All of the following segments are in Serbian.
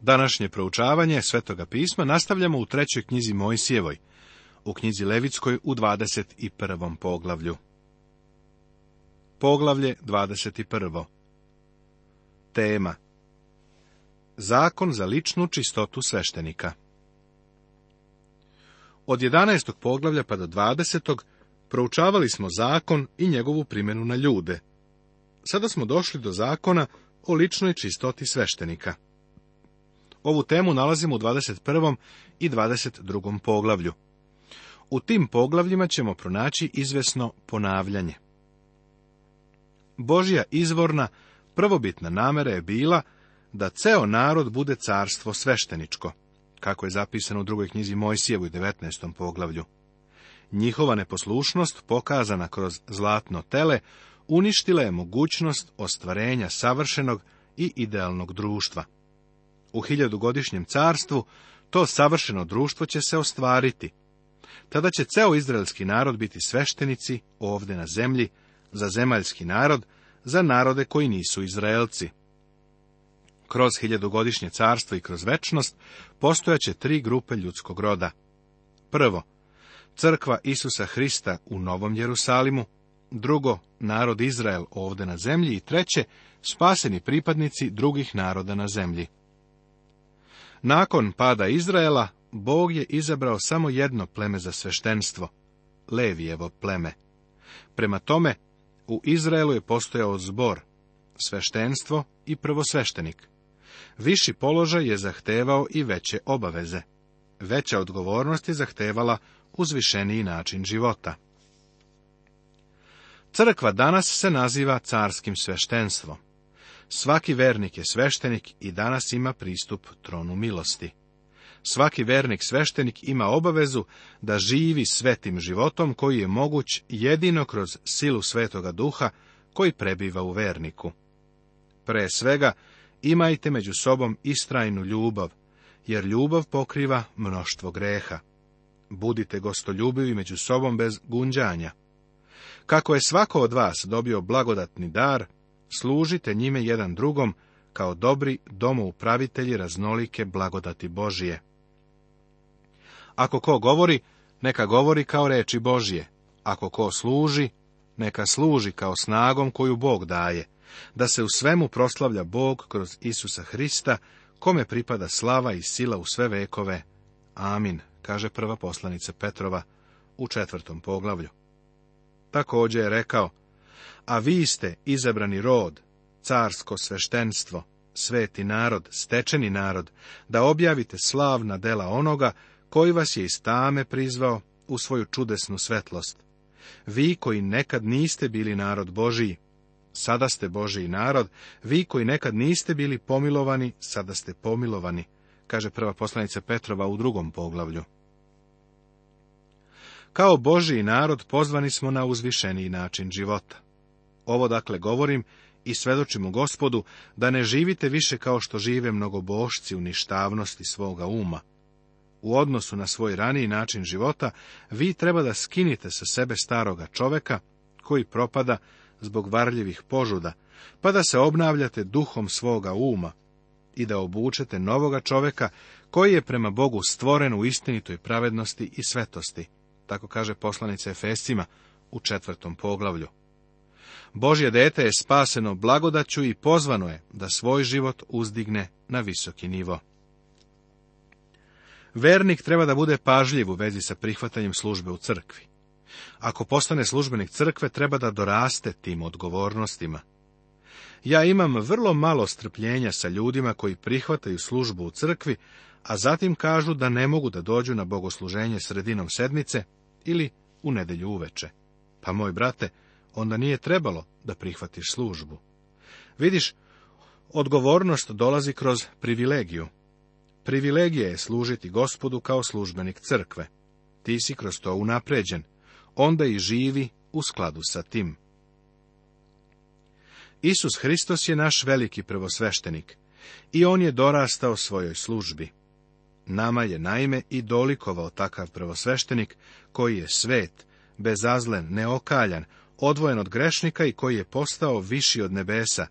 Današnje proučavanje Svetoga pisma nastavljamo u trećoj knjizi Mojsijevoj, u knjizi Levitskoj u 21. poglavlju. Poglavlje 21. Tema Zakon za ličnu čistotu sveštenika Od 11. poglavlja pa do 20. proučavali smo zakon i njegovu primjenu na ljude. Sada smo došli do zakona o ličnoj čistoti sveštenika. Ovu temu nalazimo u 21. i 22. poglavlju. U tim poglavljima ćemo pronaći izvesno ponavljanje. Božja izvorna, prvobitna namera je bila da ceo narod bude carstvo svešteničko, kako je zapisano u drugoj knjizi Mojsijevu i 19. poglavlju. Njihova neposlušnost, pokazana kroz zlatno tele, uništila je mogućnost ostvarenja savršenog i idealnog društva. U hiljadugodišnjem carstvu to savršeno društvo će se ostvariti. Tada će ceo izraelski narod biti sveštenici ovde na zemlji, za zemaljski narod, za narode koji nisu Izraelci. Kroz hiljadugodišnje carstvo i kroz večnost postojaće tri grupe ljudskog roda. Prvo, crkva Isusa Hrista u Novom Jerusalimu, drugo, narod Izrael ovde na zemlji i treće, spaseni pripadnici drugih naroda na zemlji. Nakon pada Izraela, Bog je izabrao samo jedno pleme za sveštenstvo, Levijevo pleme. Prema tome, u Izraelu je postojao zbor, sveštenstvo i prvosveštenik. Viši položaj je zahtevao i veće obaveze. Veća odgovornost je zahtevala uzvišeniji način života. Crkva danas se naziva carskim sveštenstvom. Svaki vernik je sveštenik i danas ima pristup tronu milosti. Svaki vernik sveštenik ima obavezu da živi svetim životom koji je moguć jedino kroz silu svetoga duha koji prebiva u verniku. Pre svega, imajte među sobom istrajnu ljubav, jer ljubav pokriva mnoštvo greha. Budite gostoljubivi među sobom bez gunđanja. Kako je svako od vas dobio blagodatni dar, Služite njime jedan drugom kao dobri domoupravitelji raznolike blagodati Božije. Ako ko govori, neka govori kao reči Božije. Ako ko služi, neka služi kao snagom koju Bog daje, da se u svemu proslavlja Bog kroz Isusa Hrista, kome pripada slava i sila u sve vekove. Amin, kaže prva poslanica Petrova u četvrtom poglavlju. Također je rekao, a vi ste izabrani rod, carsko sveštenstvo, sveti narod, stečeni narod, da objavite slavna dela onoga koji vas je iz tame prizvao u svoju čudesnu svetlost. Vi koji nekad niste bili narod Božiji, sada ste Božiji narod, vi koji nekad niste bili pomilovani, sada ste pomilovani, kaže prva poslanica Petrova u drugom poglavlju. Kao Božiji narod pozvani smo na uzvišeniji način života. Ovo dakle govorim i svedočimo gospodu da ne živite više kao što žive mnogobošci u ništavnosti svoga uma. U odnosu na svoj raniji način života, vi treba da skinite sa sebe staroga čoveka, koji propada zbog varljivih požuda, pa da se obnavljate duhom svoga uma i da obučete novoga čoveka, koji je prema Bogu stvoren u istinitoj pravednosti i svetosti, tako kaže poslanica Efesima u četvrtom poglavlju. Božje dete je spaseno blagodaću i pozvano je da svoj život uzdigne na visoki nivo. Vernik treba da bude pažljiv u vezi sa prihvatanjem službe u crkvi. Ako postane službenik crkve, treba da doraste tim odgovornostima. Ja imam vrlo malo strpljenja sa ljudima koji prihvataju službu u crkvi, a zatim kažu da ne mogu da dođu na bogosluženje sredinom sedmice ili u nedelju uveče. Pa moj brate, onda nije trebalo da prihvatiš službu. Vidiš, odgovornost dolazi kroz privilegiju. Privilegija je služiti gospodu kao službenik crkve. Ti si kroz to unapređen. Onda i živi u skladu sa tim. Isus Hristos je naš veliki prvosveštenik i on je dorastao svojoj službi. Nama je naime i dolikovao takav prvosveštenik koji je svet, bezazlen, neokaljan, odvojen od grešnika i koji je postao viši od nebesa,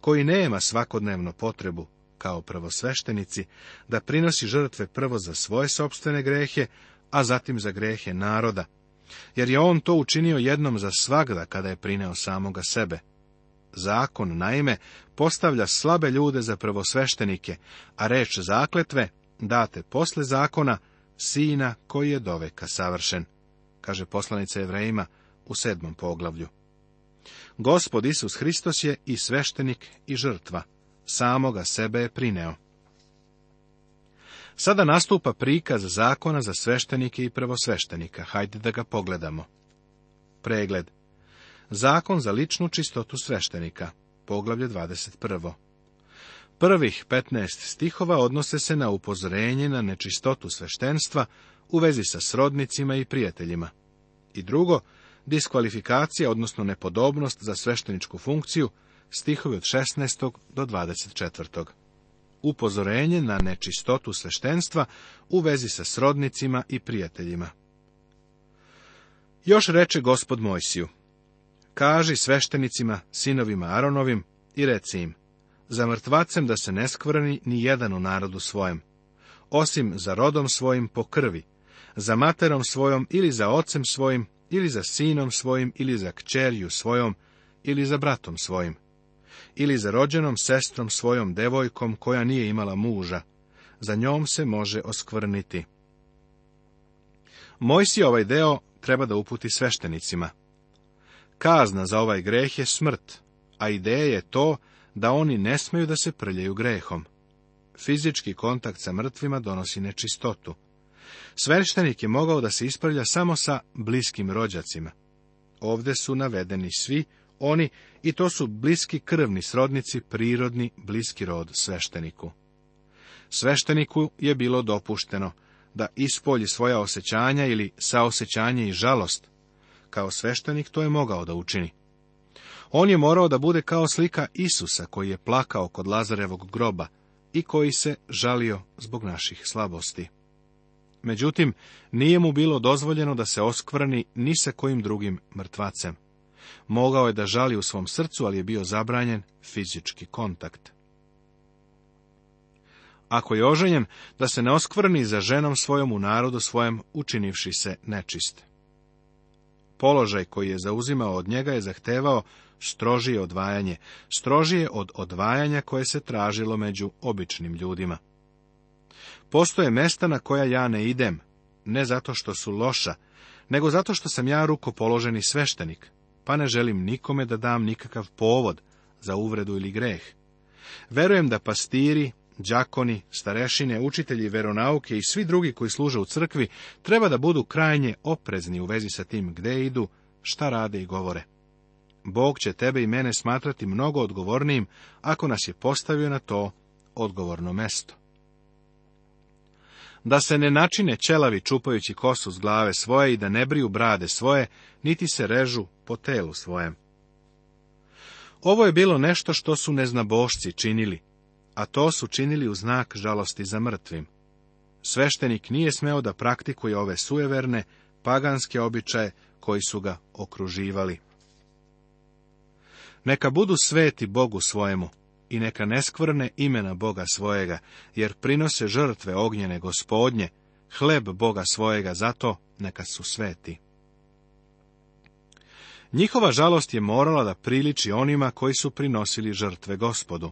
koji nema svakodnevno potrebu, kao prvosveštenici, da prinosi žrtve prvo za svoje sobstvene grehe, a zatim za grehe naroda, jer je on to učinio jednom za svagda kada je prineo samoga sebe. Zakon, naime, postavlja slabe ljude za prvosveštenike, a reč zakletve date posle zakona, sina koji je doveka savršen. Kaže poslanica Evrejima, u sedmom poglavlju. Gospod Isus Hristos je i sveštenik i žrtva, samoga sebe je prineo. Sada nastupa prikaz zakona za sveštenike i prvosveštenika. Hajde da ga pogledamo. Pregled. Zakon za ličnu čistotu sveštenika. Poglavlje 21. Prvih 15 stihova odnose se na upozorenje na nečistotu sveštenstva u vezi sa srodnicima i prijateljima. I drugo, diskvalifikacija, odnosno nepodobnost za svešteničku funkciju, stihovi od 16. do 24. Upozorenje na nečistotu sveštenstva u vezi sa srodnicima i prijateljima. Još reče gospod Mojsiju, kaži sveštenicima, sinovima Aronovim i reci im, za mrtvacem da se ne skvrni ni jedan u narodu svojem, osim za rodom svojim po krvi, za materom svojom ili za ocem svojim ili za sinom svojim, ili za kćerju svojom, ili za bratom svojim, ili za rođenom sestrom svojom devojkom koja nije imala muža, za njom se može oskvrniti. Mojsi ovaj deo treba da uputi sveštenicima. Kazna za ovaj greh je smrt, a ideja je to da oni ne smeju da se prljaju grehom. Fizički kontakt sa mrtvima donosi nečistotu. Sveštenik je mogao da se ispravlja samo sa bliskim rođacima. Ovde su navedeni svi oni i to su bliski krvni srodnici, prirodni bliski rod svešteniku. Svešteniku je bilo dopušteno da ispolji svoja osjećanja ili saosećanje i žalost. Kao sveštenik to je mogao da učini. On je morao da bude kao slika Isusa koji je plakao kod Lazarevog groba i koji se žalio zbog naših slabosti. Međutim, nije mu bilo dozvoljeno da se oskvrni ni sa kojim drugim mrtvacem. Mogao je da žali u svom srcu, ali je bio zabranjen fizički kontakt. Ako je oženjen, da se ne oskvrni za ženom svojom u narodu svojem, učinivši se nečist. Položaj koji je zauzimao od njega je zahtevao strožije odvajanje, strožije od odvajanja koje se tražilo među običnim ljudima. Postoje mesta na koja ja ne idem, ne zato što su loša, nego zato što sam ja rukopoloženi sveštenik, pa ne želim nikome da dam nikakav povod za uvredu ili greh. Verujem da pastiri, đakoni, starešine, učitelji veronauke i svi drugi koji služe u crkvi treba da budu krajnje oprezni u vezi sa tim gde idu, šta rade i govore. Bog će tebe i mene smatrati mnogo odgovornijim ako nas je postavio na to odgovorno mesto da se ne načine ćelavi čupajući kosu s glave svoje i da ne briju brade svoje, niti se režu po telu svojem. Ovo je bilo nešto što su neznabošci činili, a to su činili u znak žalosti za mrtvim. Sveštenik nije smeo da praktikuje ove sujeverne, paganske običaje koji su ga okruživali. Neka budu sveti Bogu svojemu, i neka ne imena Boga svojega, jer prinose žrtve ognjene gospodnje, hleb Boga svojega, zato neka su sveti. Njihova žalost je morala da priliči onima koji su prinosili žrtve gospodu.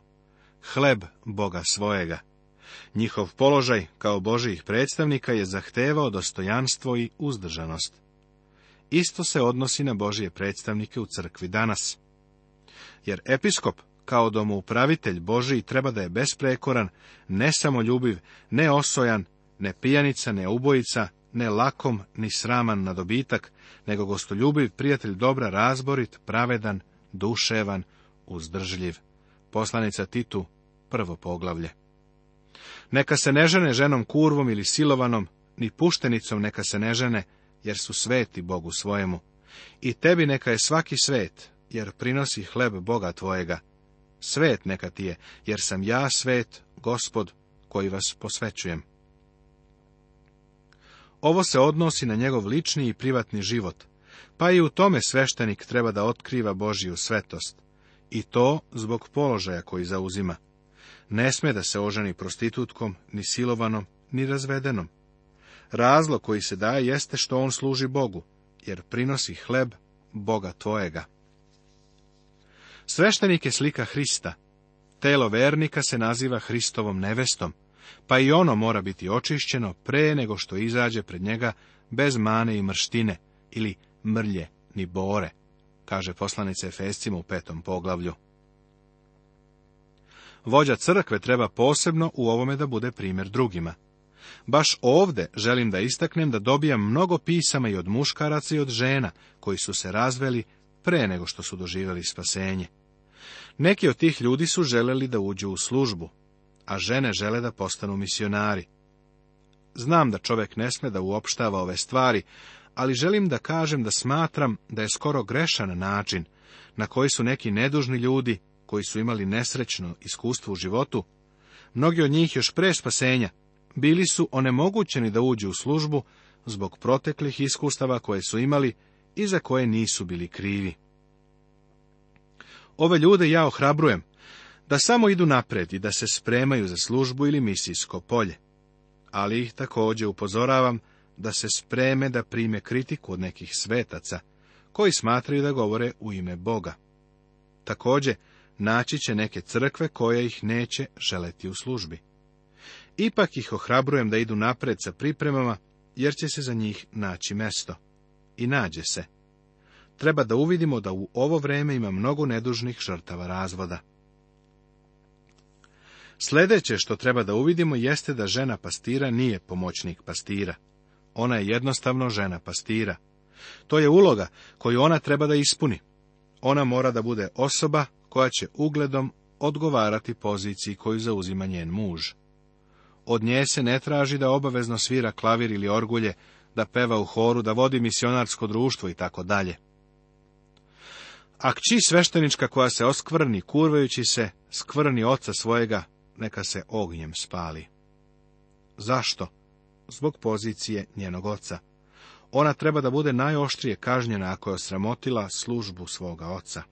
Hleb Boga svojega. Njihov položaj kao Božijih predstavnika je zahtevao dostojanstvo i uzdržanost. Isto se odnosi na Božije predstavnike u crkvi danas. Jer episkop kao upravitelj Boži treba da je besprekoran, ne ljubiv ne osojan, ne pijanica, ne ubojica, ne lakom, ni sraman na dobitak, nego gostoljubiv, prijatelj dobra, razborit, pravedan, duševan, uzdržljiv. Poslanica Titu, prvo poglavlje. Neka se ne žene ženom kurvom ili silovanom, ni puštenicom neka se ne žene, jer su sveti Bogu svojemu. I tebi neka je svaki svet, jer prinosi hleb Boga tvojega. Svet neka ti je, jer sam ja svet, gospod, koji vas posvećujem. Ovo se odnosi na njegov lični i privatni život, pa i u tome sveštenik treba da otkriva Božiju svetost, i to zbog položaja koji zauzima. Ne sme da se oženi prostitutkom, ni silovanom, ni razvedenom. Razlog koji se daje jeste što on služi Bogu, jer prinosi hleb Boga tvojega. Sveštenik je slika Hrista. Telo vernika se naziva Hristovom nevestom, pa i ono mora biti očišćeno pre nego što izađe pred njega bez mane i mrštine ili mrlje ni bore, kaže poslanica Efescima u petom poglavlju. Vođa crkve treba posebno u ovome da bude primjer drugima. Baš ovde želim da istaknem da dobijam mnogo pisama i od muškaraca i od žena koji su se razveli pre nego što su doživjeli spasenje. Neki od tih ljudi su želeli da uđu u službu, a žene žele da postanu misionari. Znam da čovjek ne sme da uopštava ove stvari, ali želim da kažem da smatram da je skoro grešan način na koji su neki nedužni ljudi, koji su imali nesrećno iskustvo u životu, mnogi od njih još pre spasenja, bili su onemogućeni da uđu u službu zbog proteklih iskustava koje su imali i za koje nisu bili krivi. Ove ljude ja ohrabrujem da samo idu napred i da se spremaju za službu ili misijsko polje. Ali ih također upozoravam da se spreme da prime kritiku od nekih svetaca, koji smatraju da govore u ime Boga. Također, naći će neke crkve koje ih neće želeti u službi. Ipak ih ohrabrujem da idu napred sa pripremama, jer će se za njih naći mesto. I nađe se treba da uvidimo da u ovo vrijeme ima mnogo nedužnih žrtava razvoda. Sljedeće što treba da uvidimo jeste da žena pastira nije pomoćnik pastira. Ona je jednostavno žena pastira. To je uloga koju ona treba da ispuni. Ona mora da bude osoba koja će ugledom odgovarati poziciji koju zauzima njen muž. Od nje se ne traži da obavezno svira klavir ili orgulje, da peva u horu, da vodi misionarsko društvo i tako dalje. A kći sveštenička koja se oskvrni, kurvajući se, skvrni oca svojega, neka se ognjem spali. Zašto? Zbog pozicije njenog oca. Ona treba da bude najoštrije kažnjena ako je osramotila službu svoga oca.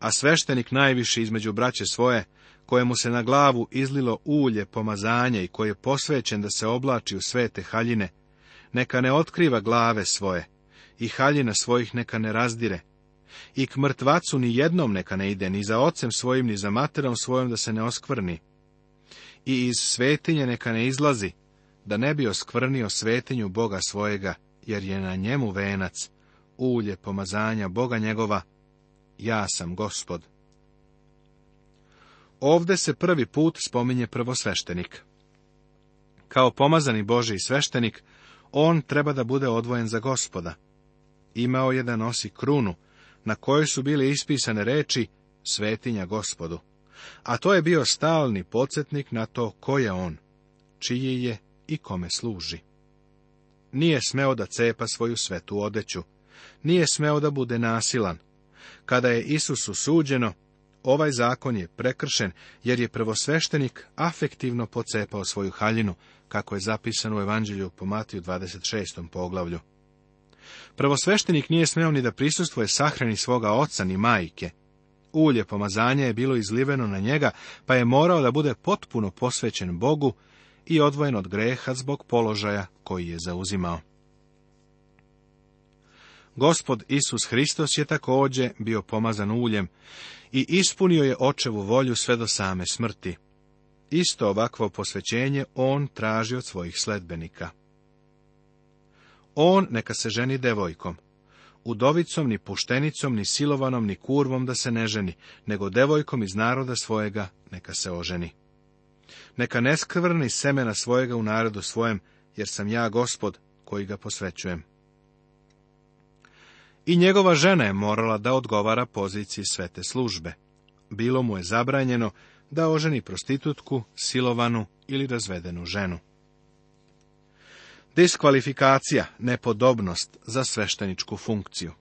A sveštenik najviše između braće svoje, kojemu se na glavu izlilo ulje pomazanja i koji je posvećen da se oblači u svete haljine, neka ne otkriva glave svoje, i haljina svojih neka ne razdire. I k mrtvacu ni jednom neka ne ide, ni za ocem svojim, ni za materom svojom da se ne oskvrni. I iz svetinje neka ne izlazi, da ne bi oskvrnio svetinju Boga svojega, jer je na njemu venac, ulje pomazanja Boga njegova, ja sam gospod. Ovde se prvi put spominje prvosveštenik. Kao pomazani Boži sveštenik, on treba da bude odvojen za gospoda imao je da nosi krunu, na kojoj su bile ispisane reči svetinja gospodu, a to je bio stalni podsjetnik na to ko je on, čiji je i kome služi. Nije smeo da cepa svoju svetu odeću, nije smeo da bude nasilan. Kada je Isusu suđeno, ovaj zakon je prekršen, jer je prvosveštenik afektivno pocepao svoju haljinu, kako je zapisano u Evanđelju po Matiju 26. poglavlju. Prvosveštenik nije smeo ni da prisustvuje sahrani svoga oca ni majke. Ulje pomazanja je bilo izliveno na njega, pa je morao da bude potpuno posvećen Bogu i odvojen od greha zbog položaja koji je zauzimao. Gospod Isus Hristos je također bio pomazan uljem i ispunio je očevu volju sve do same smrti. Isto ovakvo posvećenje on traži od svojih sledbenika. On neka se ženi devojkom. Udovicom, ni puštenicom, ni silovanom, ni kurvom da se ne ženi, nego devojkom iz naroda svojega neka se oženi. Neka ne skrvrni semena svojega u narodu svojem, jer sam ja gospod koji ga posvećujem. I njegova žena je morala da odgovara poziciji svete službe. Bilo mu je zabranjeno da oženi prostitutku, silovanu ili razvedenu ženu. Diskvalifikacija, nepodobnost za svešteničku funkciju.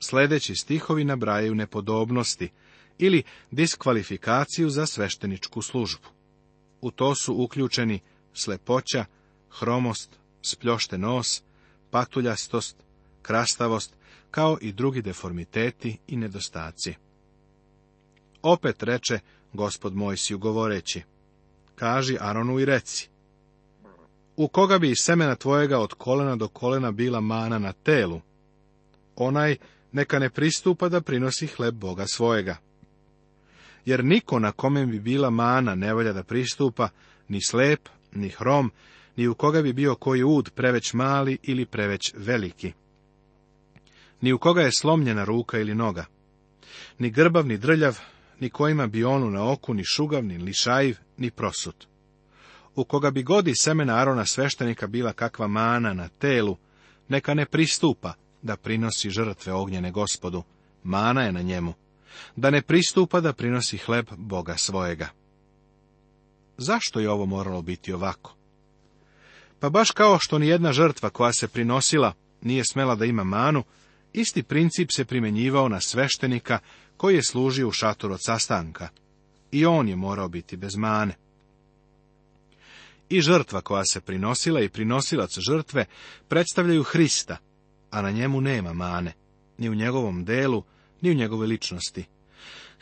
Sledeći stihovi nabrajaju nepodobnosti ili diskvalifikaciju za svešteničku službu. U to su uključeni slepoća, hromost, spljošte nos, patuljastost, krastavost, kao i drugi deformiteti i nedostaci. Opet reče gospod Mojsiju govoreći, kaži Aronu i reci, u koga bi iz semena tvojega od kolena do kolena bila mana na telu. Onaj neka ne pristupa da prinosi hleb Boga svojega. Jer niko na kome bi bila mana ne valja da pristupa, ni slep, ni hrom, ni u koga bi bio koji ud preveć mali ili preveć veliki. Ni u koga je slomljena ruka ili noga. Ni grbav, ni drljav, ni kojima bi onu na oku, ni šugav, ni lišajiv, ni prosut u koga bi godi semena Arona sveštenika bila kakva mana na telu, neka ne pristupa da prinosi žrtve ognjene gospodu, mana je na njemu, da ne pristupa da prinosi hleb Boga svojega. Zašto je ovo moralo biti ovako? Pa baš kao što ni jedna žrtva koja se prinosila nije smela da ima manu, isti princip se primjenjivao na sveštenika koji je služio u šatoru od sastanka. I on je morao biti bez mane. I žrtva koja se prinosila i prinosilac žrtve predstavljaju Hrista, a na njemu nema mane, ni u njegovom delu, ni u njegove ličnosti.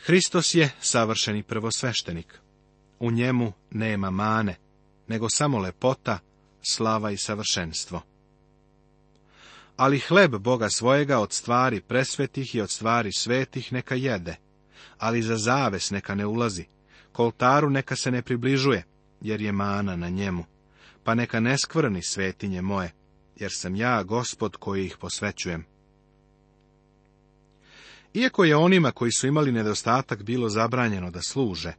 Hristos je savršeni prvosveštenik. U njemu nema mane, nego samo lepota, slava i savršenstvo. Ali hleb Boga svojega od stvari presvetih i od stvari svetih neka jede, ali za zaves neka ne ulazi, koltaru neka se ne približuje, jer je mana na njemu. Pa neka ne skvrni svetinje moje, jer sam ja gospod koji ih posvećujem. Iako je onima koji su imali nedostatak bilo zabranjeno da služe,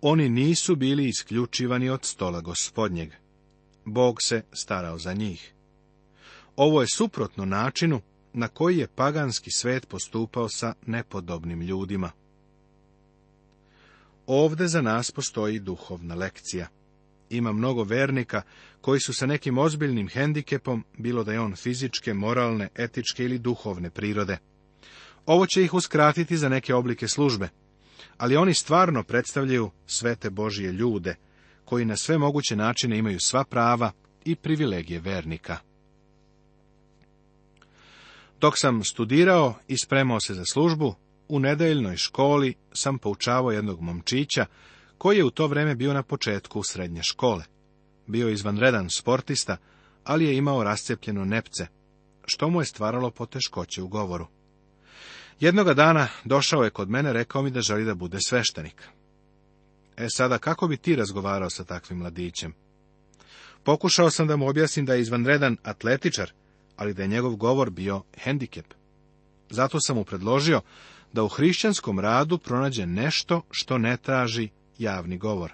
oni nisu bili isključivani od stola gospodnjeg. Bog se starao za njih. Ovo je suprotno načinu na koji je paganski svet postupao sa nepodobnim ljudima. Ovde za nas postoji duhovna lekcija. Ima mnogo vernika koji su sa nekim ozbiljnim hendikepom, bilo da je on fizičke, moralne, etičke ili duhovne prirode. Ovo će ih uskratiti za neke oblike službe, ali oni stvarno predstavljaju svete Božije ljude, koji na sve moguće načine imaju sva prava i privilegije vernika. Dok sam studirao i spremao se za službu, u nedeljnoj školi sam poučavao jednog momčića, koji je u to vreme bio na početku srednje škole. Bio je izvanredan sportista, ali je imao rascepljeno nepce, što mu je stvaralo poteškoće u govoru. Jednoga dana došao je kod mene, rekao mi da želi da bude sveštenik. E sada, kako bi ti razgovarao sa takvim mladićem? Pokušao sam da mu objasnim da je izvanredan atletičar, ali da je njegov govor bio hendikep. Zato sam mu predložio da u hrišćanskom radu pronađe nešto što ne traži javni govor.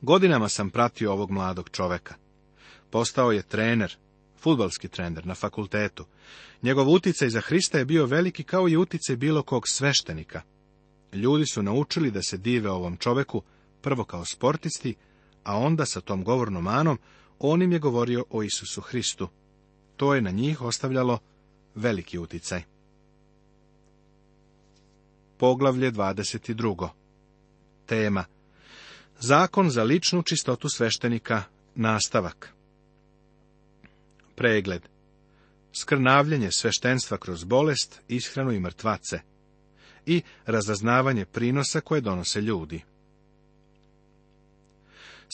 Godinama sam pratio ovog mladog čoveka. Postao je trener, futbalski trener na fakultetu. Njegov uticaj za Hrista je bio veliki kao i uticaj bilo kog sveštenika. Ljudi su naučili da se dive ovom čoveku, prvo kao sportisti, a onda sa tom govornom manom on im je govorio o Isusu Hristu. To je na njih ostavljalo veliki uticaj. Poglavlje 22. Tema Zakon za ličnu čistotu sveštenika Nastavak Pregled Skrnavljenje sveštenstva kroz bolest, ishranu i mrtvace i razaznavanje prinosa koje donose ljudi.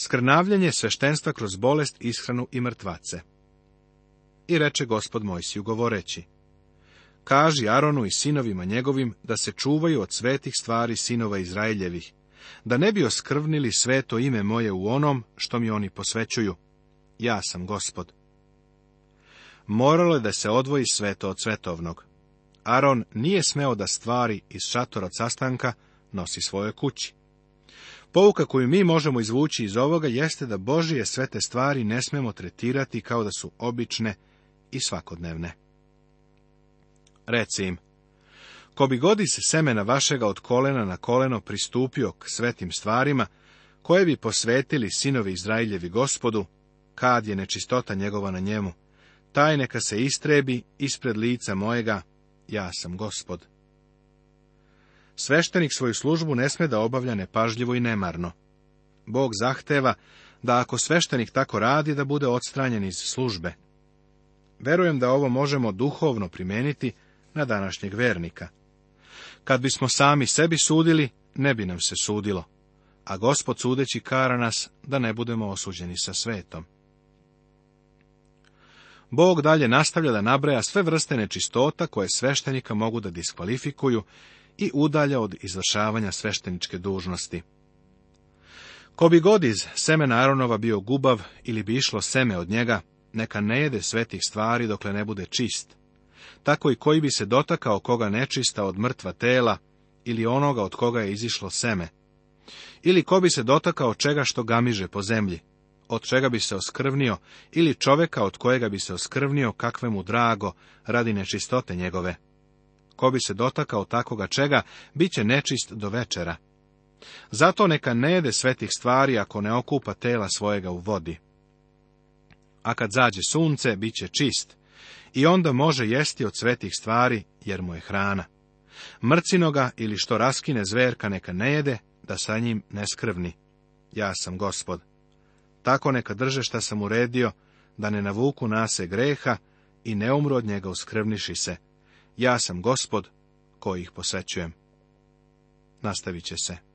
Skrnavljenje sveštenstva kroz bolest, ishranu i mrtvace. I reče gospod Mojsiju govoreći, Kaži Aronu i sinovima njegovim da se čuvaju od svetih stvari sinova Izraeljevih, da ne bi oskrvnili sveto ime moje u onom što mi oni posvećuju. Ja sam gospod. Moralo je da se odvoji sveto od svetovnog. Aron nije smeo da stvari iz šatora sastanka nosi svoje kući. Pouka koju mi možemo izvući iz ovoga jeste da Božije sve te stvari ne smemo tretirati kao da su obične i svakodnevne. Reci im, ko bi godi se semena vašega od kolena na koleno pristupio k svetim stvarima, koje bi posvetili sinovi Izraeljevi gospodu, kad je nečistota njegova na njemu, taj neka se istrebi ispred lica mojega, ja sam gospod. Sveštenik svoju službu ne sme da obavlja nepažljivo i nemarno. Bog zahteva da ako sveštenik tako radi, da bude odstranjen iz službe. Verujem da ovo možemo duhovno primeniti, na današnjeg vernika. Kad bismo sami sebi sudili, ne bi nam se sudilo, a gospod sudeći kara nas da ne budemo osuđeni sa svetom. Bog dalje nastavlja da nabraja sve vrste nečistota koje sveštenika mogu da diskvalifikuju i udalja od izvršavanja svešteničke dužnosti. Ko bi god iz semena Aronova bio gubav ili bi išlo seme od njega, neka ne jede svetih stvari dokle ne bude čist, tako i koji bi se dotakao koga nečista od mrtva tela ili onoga od koga je izišlo seme, ili ko bi se dotakao čega što gamiže po zemlji, od čega bi se oskrvnio, ili čoveka od kojega bi se oskrvnio kakve mu drago radi nečistote njegove. Ko bi se dotakao takoga čega, bit će nečist do večera. Zato neka ne jede svetih stvari ako ne okupa tela svojega u vodi. A kad zađe sunce, bit će čist, i onda može jesti od svetih stvari, jer mu je hrana. Mrcinoga ili što raskine zverka neka ne jede, da sa njim ne skrvni. Ja sam gospod. Tako neka drže šta sam uredio, da ne navuku nase greha i ne umru od njega uskrvniši se. Ja sam gospod koji ih posećujem. Nastavit će se.